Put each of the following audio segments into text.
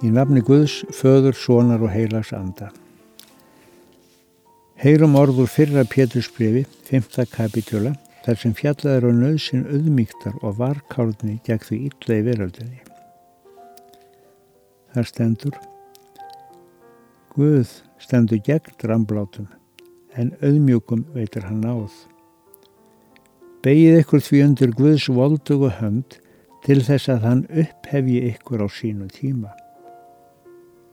Í nafni Guðs, föður, sonar og heilags anda. Heyrum orður fyrra Pétursbrefi, 5. kapitúla, þar sem fjallaður á nöðsin auðmíktar og varkálni gegn því illa í veröldinni. Það stendur Guð stendur gegn dramblátum en auðmjögum veitur hann náð. Begið ykkur því undir Guðs voldugu hönd til þess að hann upphefji ykkur á sínu tíma.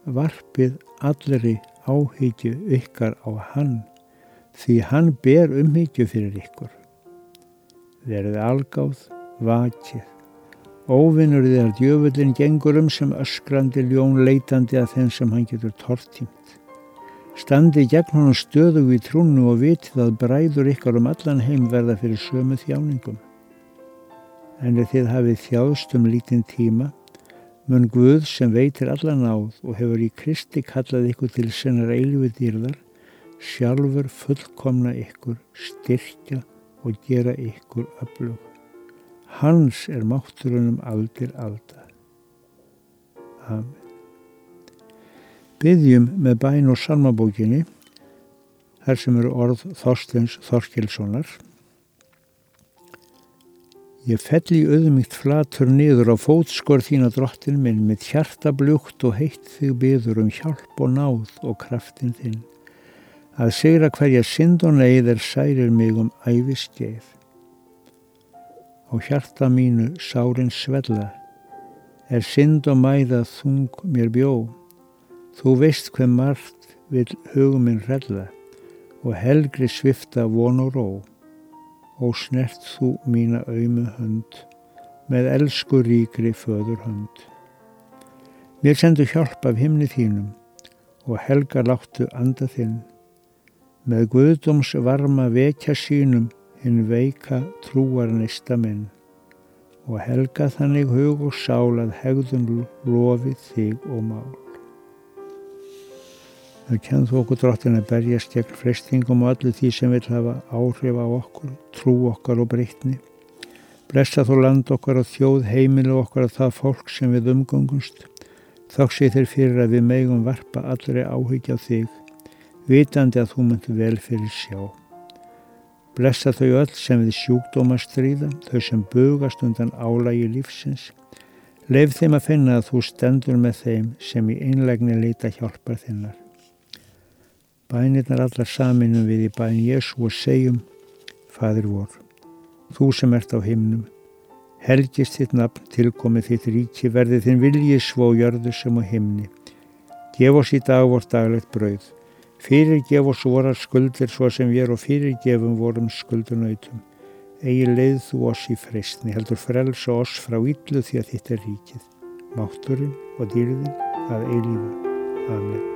Varpið allri áhyggju ykkar á hann því hann ber umhyggju fyrir ykkur verið algáð, vakið. Óvinnur þegar djöfullin gengur um sem öskrandi ljón leitandi að þeim sem hann getur tortímt. Standi gegn honum stöðu í trúnu og vitið að bræður ykkar um allan heim verða fyrir sömu þjáningum. En ef þið hafið þjáðst um lítinn tíma, mun Guð sem veitir allan áð og hefur í Kristi kallað ykkur til sennar eilvið dýrðar, sjálfur fullkomna ykkur, styrkja og gera ykkur öflug. Hans er mátturunum aldir alda. Amen. Byggjum með bæn og salmabókinni, þar sem eru orð Þorstens Þorkelssonar. Ég fell í auðmygt flatur niður á fótskor þína drottin minn með hjarta blugt og heitt þig byður um hjálp og náð og kraftin þinn að segra hverja synd og neyð er særir mig um æfiskeið. Á hjarta mínu sárin svella, er synd og mæða þung mér bjó. Þú veist hver margt vil huguminn rella og helgri svifta von og ró. Og snert þú mína auðmu hönd með elsku ríkri föður hönd. Mér sendu hjálp af himni þínum og helga láttu anda þinn með Guðdóms varma vekja sínum hinn veika trúar neista minn og helga þannig hug og sál að hegðun lofið þig og mál. Það kennðu okkur drottin að berjast gegn frestingum og allir því sem vil hafa áhrif á okkur, trú okkar og breytni. Blessa þó land okkar og þjóð heimilu okkar og það fólk sem við umgöngumst. Þáks ég þér fyrir að við megum varpa allri áhyggja þig vitandi að þú myndu vel fyrir sjá. Blessa þau öll sem við sjúkdóma stríða, þau sem bugast undan álægi lífsins. Leif þeim að finna að þú stendur með þeim sem í einlegni leita hjálpar þinnar. Bænirnar allar saminum við í bæn Jésu og segjum, Fadir vor, þú sem ert á himnum, helgist þitt nafn, tilkomið þitt ríki, verði þinn vilji svo jörðu sem á himni. Gef oss í dag vort daglegt brauð Fyrirgef oss vorar skuldir svo sem við erum og fyrirgefum vorum skuldunautum. Egi leið þú oss í freysni, heldur frelsa oss frá yllu því að þitt er ríkið. Mátturinn og dýrðin að eilífu. Amen.